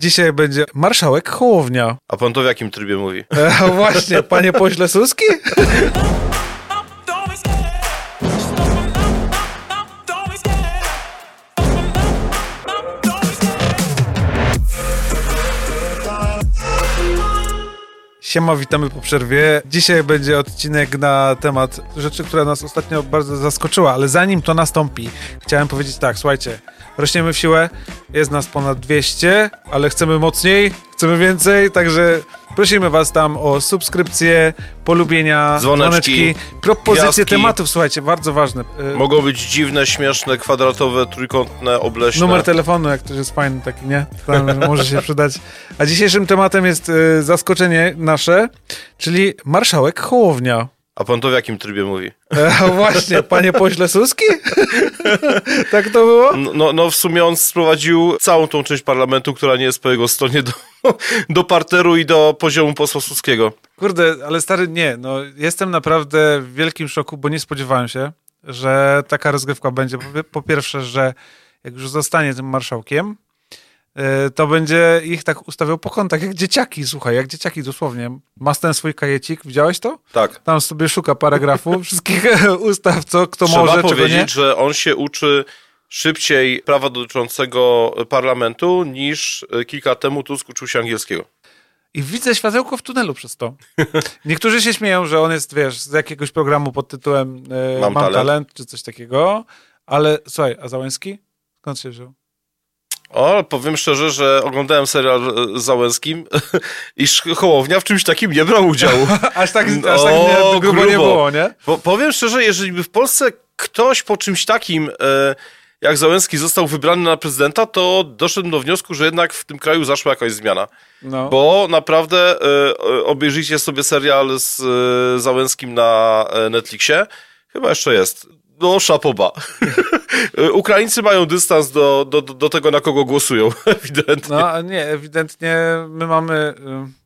Dzisiaj będzie marszałek Hołownia. A pan to w jakim trybie mówi? E, właśnie, panie pośle Suski? Siema, witamy po przerwie. Dzisiaj będzie odcinek na temat rzeczy, która nas ostatnio bardzo zaskoczyła, ale zanim to nastąpi, chciałem powiedzieć tak, słuchajcie, rośniemy w siłę, jest nas ponad 200, ale chcemy mocniej, chcemy więcej, także prosimy was tam o subskrypcje, polubienia, Dzwoneczki, dzwoneczki propozycje gwiazdki. tematów, słuchajcie, bardzo ważne. E, Mogą być dziwne, śmieszne, kwadratowe, trójkątne, obleśne. Numer telefonu, jak ktoś jest fajny taki, nie? Tam może się przydać. A dzisiejszym tematem jest e, zaskoczenie nasze, czyli marszałek Hołownia. A pan to w jakim trybie mówi? E, właśnie, panie pośle Suski? tak to było? No, no, no w sumie on sprowadził całą tą część parlamentu, która nie jest po jego stronie, do, do parteru i do poziomu posła Suskiego. Kurde, ale stary, nie, no jestem naprawdę w wielkim szoku, bo nie spodziewałem się, że taka rozgrywka będzie. Po, po pierwsze, że jak już zostanie tym marszałkiem, to będzie ich tak ustawiał po kątach, jak dzieciaki, słuchaj, jak dzieciaki dosłownie. Ma ten swój kajecik, widziałeś to? Tak. Tam sobie szuka paragrafu, wszystkich ustaw, co kto Trzeba może, czego nie. powiedzieć, że on się uczy szybciej prawa dotyczącego parlamentu niż e, kilka temu Tusk uczył się angielskiego. I widzę światełko w tunelu przez to. Niektórzy się śmieją, że on jest, wiesz, z jakiegoś programu pod tytułem e, Mam Mam, talent. talent. czy coś takiego, ale słuchaj, a Załęski? Skąd się wziął? O, powiem szczerze, że oglądałem serial e, z Załęskim i Hołownia w czymś takim nie brał udziału. Aż tak, aż tak nie, grubo, nie grubo. było, nie? Bo, powiem szczerze, jeżeli by w Polsce ktoś po czymś takim, e, jak Załęski został wybrany na prezydenta, to doszedłem do wniosku, że jednak w tym kraju zaszła jakaś zmiana. No. Bo naprawdę e, e, obejrzyjcie sobie serial z e, Załęskim na Netflixie. Chyba jeszcze jest. No, szapoba. Ukraińcy mają dystans do, do, do tego, na kogo głosują, ewidentnie. no, nie, ewidentnie my mamy... y,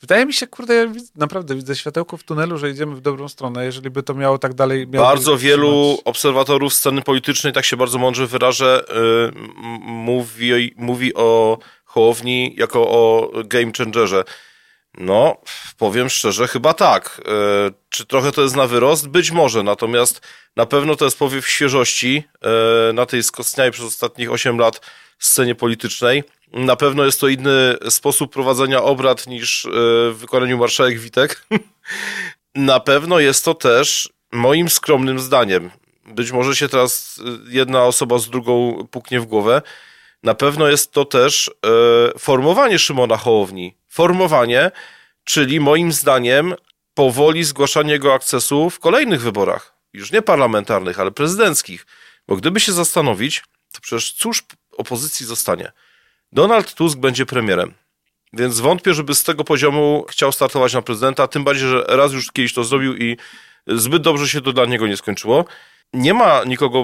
Wydaje mi się, kurde, ja naprawdę widzę światełko w tunelu, że idziemy w dobrą stronę, jeżeli by to miało tak dalej... miało Bardzo wielu trzymać. obserwatorów sceny politycznej, tak się bardzo mądrze wyrażę, y, mówi, mówi o Hołowni jako o game changerze. No, powiem szczerze, chyba tak. Y, Czy trochę to jest na wyrost? Być może, natomiast na pewno to jest powiew świeżości y, na tej skostniałej przez ostatnich 8 lat scenie politycznej. Na pewno jest to inny sposób prowadzenia obrad niż y, w wykonaniu marszałek Witek. Na pewno jest to też moim skromnym zdaniem. Być może się teraz y, jedna osoba z drugą puknie w głowę. Na pewno jest to też e, formowanie Szymona Hołowni. Formowanie, czyli moim zdaniem powoli zgłaszanie jego akcesu w kolejnych wyborach. Już nie parlamentarnych, ale prezydenckich. Bo gdyby się zastanowić, to przecież cóż opozycji zostanie? Donald Tusk będzie premierem. Więc wątpię, żeby z tego poziomu chciał startować na prezydenta, tym bardziej, że raz już kiedyś to zrobił i zbyt dobrze się to dla niego nie skończyło. Nie ma nikogo,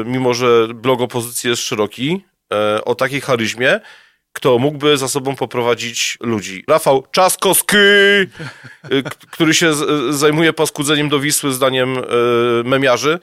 y, mimo że blog opozycji jest szeroki, y, o takiej charyzmie, kto mógłby za sobą poprowadzić ludzi. Rafał Czaskowski, y, który się z- zajmuje paskudzeniem do Wisły zdaniem y, memiarzy,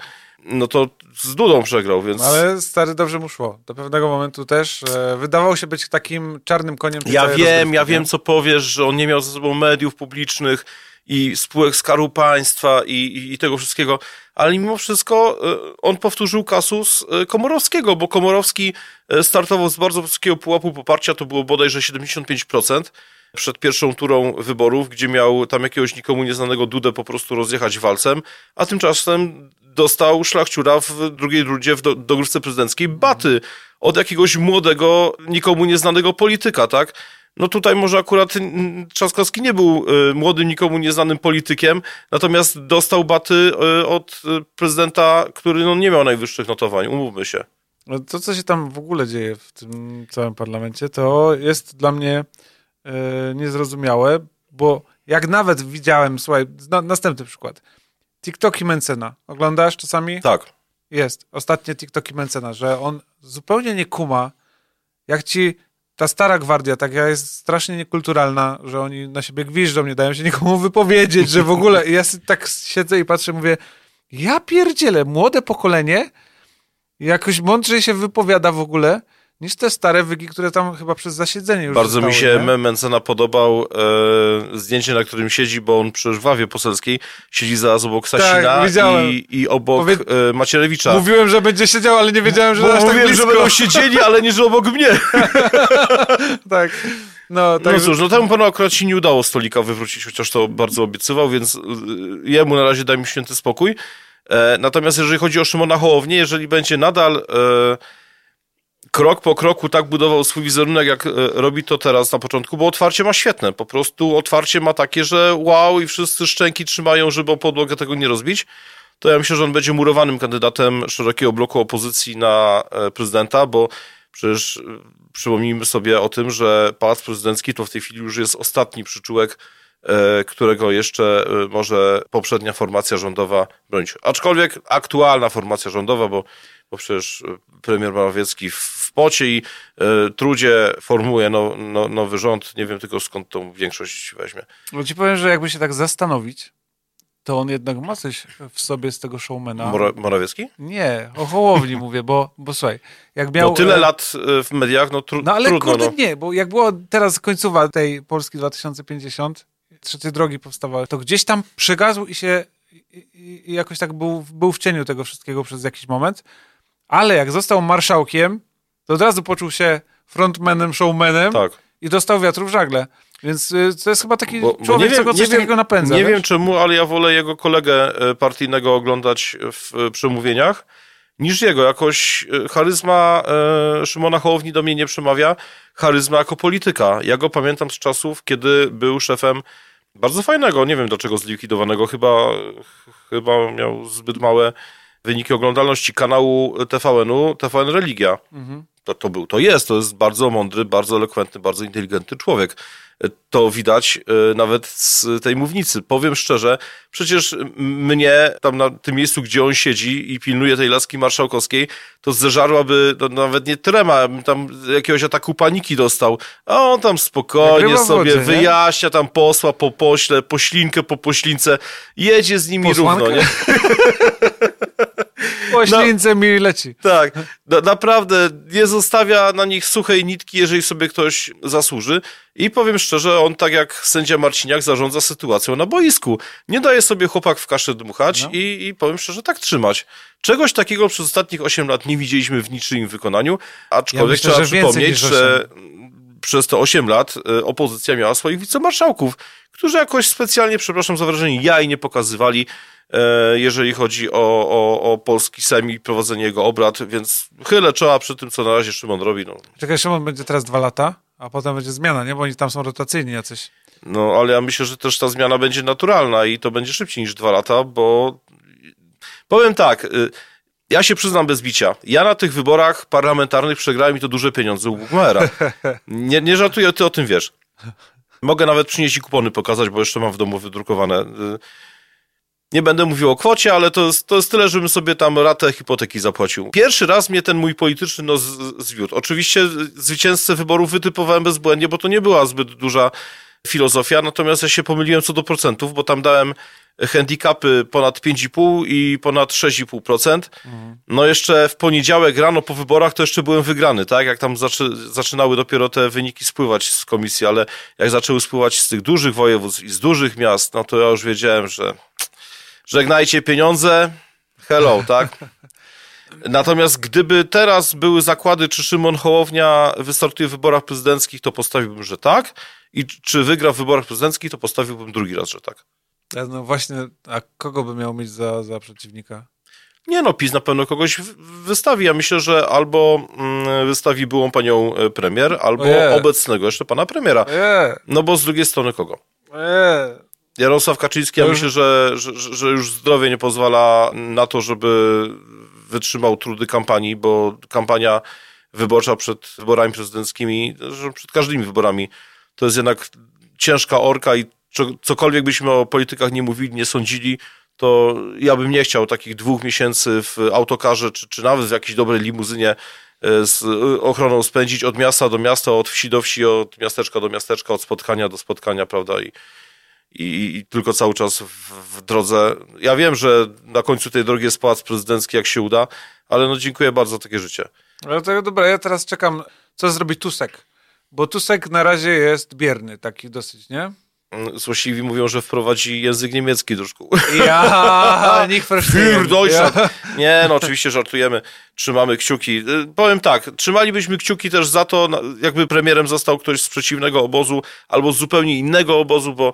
no to z Dudą przegrał, więc... Ale stary, dobrze mu szło. Do pewnego momentu też e, wydawał się być takim czarnym koniem. Ja wiem, ja wiem, co powiesz, że on nie miał ze sobą mediów publicznych i spółek Skarbu Państwa i, i, i tego wszystkiego, ale mimo wszystko e, on powtórzył kasus e, Komorowskiego, bo Komorowski e, startował z bardzo wysokiego pułapu poparcia, to było bodajże 75% przed pierwszą turą wyborów, gdzie miał tam jakiegoś nikomu nieznanego Dudę po prostu rozjechać walcem, a tymczasem dostał szlachciura w drugiej rundzie w do, dogrywce prezydenckiej baty od jakiegoś młodego, nikomu nieznanego polityka, tak? No tutaj może akurat Trzaskowski nie był y, młodym, nikomu nieznanym politykiem, natomiast dostał baty y, od y, prezydenta, który no, nie miał najwyższych notowań, umówmy się. No to, co się tam w ogóle dzieje w tym całym parlamencie, to jest dla mnie niezrozumiałe, bo jak nawet widziałem, słuchaj, na, następny przykład. TikToki Mencena. Oglądasz czasami? Tak. Jest. Ostatnie TikToki Mencena, że on zupełnie nie kuma, jak ci ta stara gwardia taka jest strasznie niekulturalna, że oni na siebie gwiżdżą, nie dają się nikomu wypowiedzieć, że w ogóle I ja tak siedzę i patrzę, mówię, ja pierdzielę, młode pokolenie jakoś mądrzej się wypowiada w ogóle, niż te stare wygi, które tam chyba przez zasiedzenie już Bardzo zostały, mi się nie? Mencena podobał e, zdjęcie, na którym siedzi, bo on przecież w ławie poselskiej siedzi zaraz obok Sasina Tak, i, i obok Powie- e, Macierewicza. Mówiłem, że będzie siedział, ale nie wiedziałem, że bo aż tak mówiłem, blisko. że będą siedzieli, ale nie, że obok mnie. Tak. No, tak. No cóż, no temu panu akurat się nie udało stolika wywrócić, chociaż to bardzo obiecywał, więc y, jemu na razie daj mi święty spokój. E, natomiast jeżeli chodzi o Szymona Hołownię, jeżeli będzie nadal e, krok po kroku tak budował swój wizerunek, jak e, robi to teraz na początku, bo otwarcie ma świetne. Po prostu otwarcie ma takie, że wow i wszyscy szczęki trzymają, żeby o podłogę tego nie rozbić. To ja myślę, że on będzie murowanym kandydatem szerokiego bloku opozycji na e, prezydenta, bo przecież e, przypomnijmy sobie o tym, że Pałac Prezydencki to w tej chwili już jest ostatni przyczółek, którego jeszcze e, może poprzednia formacja rządowa bronić. Aczkolwiek aktualna formacja rządowa, bo, bo przecież e, premier Morawiecki w, pocie i e, trudzie formuje no, no, nowy rząd. Nie wiem tylko skąd tą większość weźmie. Bo ci powiem, że jakby się tak zastanowić, to on jednak ma coś w sobie z tego showmana. Mora, Morawiecki? Nie, o Hołowni mówię, bo, bo słuchaj, jak miał... No tyle e, lat e, w mediach, no, tru, No ale trudno. kurde no. nie, bo jak było teraz końcowa tej Polski 2050, trzecie drogi powstawały, to gdzieś tam przygazł i się i, i, jakoś tak był, był w cieniu tego wszystkiego przez jakiś moment, ale jak został marszałkiem, to od razu poczuł się frontmanem, showmanem Tak. i dostał wiatru w żagle. Więc y, to jest chyba taki Bo- bo człowiek, co wiem- go coś wiem- takiego napędza. Nie wiesz? wiem czemu, ale ja wolę jego kolegę e, partyjnego oglądać w e, przemówieniach niż jego. Jakoś e, charyzma e, Szymona Hołowni do mnie nie przemawia. Charyzma jako polityka. Ja go pamiętam z czasów, kiedy był szefem bardzo fajnego, nie wiem dlaczego zlikwidowanego, chyba, chyba miał zbyt małe wyniki oglądalności kanału TVN-u, TVN Religia. Mhm. To, to był, to jest, to jest bardzo mądry, bardzo elokwentny, bardzo inteligentny człowiek. To widać e, nawet z tej mównicy. Powiem szczerze, przecież mnie tam na tym miejscu, gdzie on siedzi i pilnuje tej laski marszałkowskiej, to zeżarłaby no, nawet nie trema, tam jakiegoś ataku paniki dostał. A on tam spokojnie sobie wodzie, wyjaśnia tam posła po pośle, poślinkę po poślince, jedzie z nimi równo, nie? Poślince mi leci. Tak, na, naprawdę nie zostawia na nich suchej nitki, jeżeli sobie ktoś zasłuży. I powiem szczerze, on tak jak sędzia Marciniak zarządza sytuacją na boisku. Nie daje sobie chłopak w kaszę dmuchać No. i, i powiem szczerze, tak trzymać. Czegoś takiego przez ostatnich 8 lat nie widzieliśmy w niczyim wykonaniu, aczkolwiek myślę, trzeba przypomnieć, że przez te 8 lat y, opozycja miała swoich wicemarszałków, którzy jakoś specjalnie, przepraszam za wrażenie, jaj nie pokazywali, e, jeżeli chodzi o, o, o polski Sejm i prowadzenie jego obrad, więc chylę czoła przy tym, co na razie Szymon robi. No, Czekaj, Szymon będzie teraz dwa lata, a potem będzie zmiana, nie? Bo oni tam są rotacyjni jacyś. no ale ja myślę, że też ta zmiana będzie naturalna i to będzie szybciej niż dwa lata, bo powiem tak, y, ja się przyznam bez bicia. Ja na tych wyborach parlamentarnych przegrałem i to duże pieniądze u Gugmera. Nie, nie żartuję, ty o tym wiesz. Mogę nawet przynieść i kupony pokazać, bo jeszcze mam w domu wydrukowane. Nie będę mówił o kwocie, ale to jest, to jest tyle, żebym sobie tam ratę hipoteki zapłacił. Pierwszy raz mnie ten mój polityczny nos zwiódł. Oczywiście zwycięzcę wyborów wytypowałem bezbłędnie, bo to nie była zbyt duża filozofia, natomiast ja się pomyliłem co do procentów, bo tam dałem handicapy ponad 5,5 i ponad 6,5%. No jeszcze w poniedziałek rano po wyborach to jeszcze byłem wygrany, tak? Jak tam zaczy, zaczynały dopiero te wyniki spływać z komisji, ale jak zaczęły spływać z tych dużych województw i z dużych miast, no to ja już wiedziałem, że żegnajcie pieniądze, hello, tak? Natomiast gdyby teraz były zakłady, czy Szymon Hołownia wystartuje w wyborach prezydenckich, to postawiłbym, że tak. I czy wygra w wyborach prezydenckich, to postawiłbym drugi raz, że tak. Ja, No właśnie, a kogo by miał mieć za, za przeciwnika? Nie no, PiS na pewno kogoś wystawi. Ja myślę, że albo mm, wystawi byłą panią e, premier, albo Ojej. obecnego jeszcze pana premiera. Eee, No bo z drugiej strony kogo? eee. Jarosław Kaczyński, ja już- myślę, że, że, że- już zdrowie nie pozwala na to, żeby wytrzymał trudy kampanii, bo kampania wyborcza przed wyborami prezydenckimi, przed każdymi wyborami, to jest jednak ciężka orka i co- cokolwiek byśmy o politykach nie mówili, nie sądzili, to ja bym nie chciał takich dwóch miesięcy w autokarze, czy, czy nawet w jakiejś dobrej limuzynie e, z ochroną spędzić od miasta do miasta, od wsi do wsi, od miasteczka do miasteczka, od spotkania do spotkania, prawda? I, i, i tylko cały czas w, w drodze. Ja wiem, że na końcu tej drogi jest pałac prezydencki, jak się uda, ale no dziękuję bardzo za takie życie. Ale to dobra, ja teraz czekam, co zrobi Tusek. Bo Tusek na razie jest bierny, taki dosyć, nie? Mm, Złośliwi mówią, że wprowadzi język niemiecki do szkół. Ja, niech Für Deutschland. Nie, no oczywiście żartujemy. Trzymamy kciuki. Y, Powiem tak, trzymalibyśmy kciuki też za to, jakby premierem został ktoś z przeciwnego obozu albo z zupełnie innego obozu, bo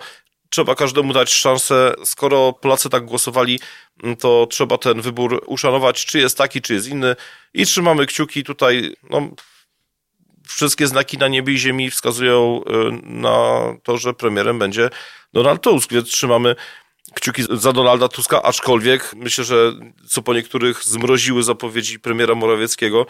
trzeba każdemu dać szansę. Skoro Polacy tak głosowali, mm, to trzeba ten wybór uszanować, czy jest taki, czy jest inny. I trzymamy kciuki tutaj, no, wszystkie znaki na niebie i ziemi wskazują y, na to, że premierem będzie Donald Tusk, więc trzymamy kciuki za Donalda Tuska, aczkolwiek myślę, że co po niektórych zmroziły zapowiedzi premiera Morawieckiego,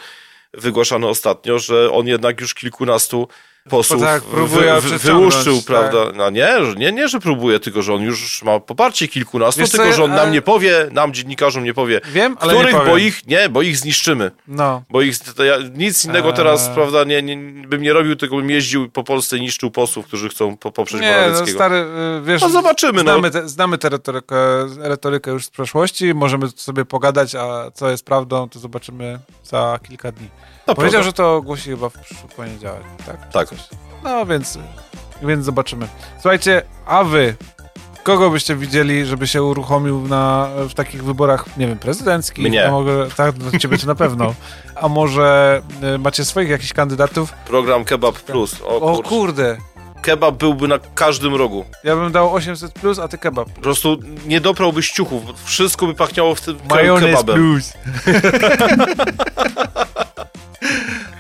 wygłaszane ostatnio, że on jednak już kilkunastu posłów tak, próbuje wy, wyłuszczył, tak. prawda? No nie, nie, nie, że próbuje, tylko że on już ma poparcie kilkunastu, Wiesz tylko że on nam nie powie, nam dziennikarzom nie powie, Wiem, ale nie których, bo powiem. ich, nie, bo ich zniszczymy. No. Bo ich, ja, nic innego Eee. teraz, prawda, nie, nie, bym nie robił, tylko bym jeździł po Polsce i niszczył posłów, którzy chcą po, poprzeć Nie, no Morawieckiego. stary, y, wiesz... No zobaczymy, no. znamy, te, znamy tę retorykę, retorykę już z przeszłości, możemy sobie pogadać, a co jest prawdą, to zobaczymy za kilka dni. No, Powiedział, prawda. że to ogłosi chyba w przyszły poniedziałek, tak? Tak. Coś. No, więc, więc zobaczymy. Słuchajcie, a wy, kogo byście widzieli, żeby się uruchomił na, w takich wyborach, nie wiem, prezydenckich? Mnie. Mogę, tak, dla ciebie to na pewno. A może y, macie swoich jakichś kandydatów? Program Kebab Plus. O, O kurczę. kurde, Kebab byłby na każdym rogu. ja bym dał 800 plus, a ty kebab. Po prostu nie doprałbyś ciuchów. bo Wszystko by pachniało w tym Majonez kebabem. plus.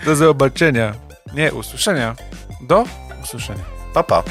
Do zobaczenia. Nie, usłyszenia. Do usłyszenia. Papa. Pa.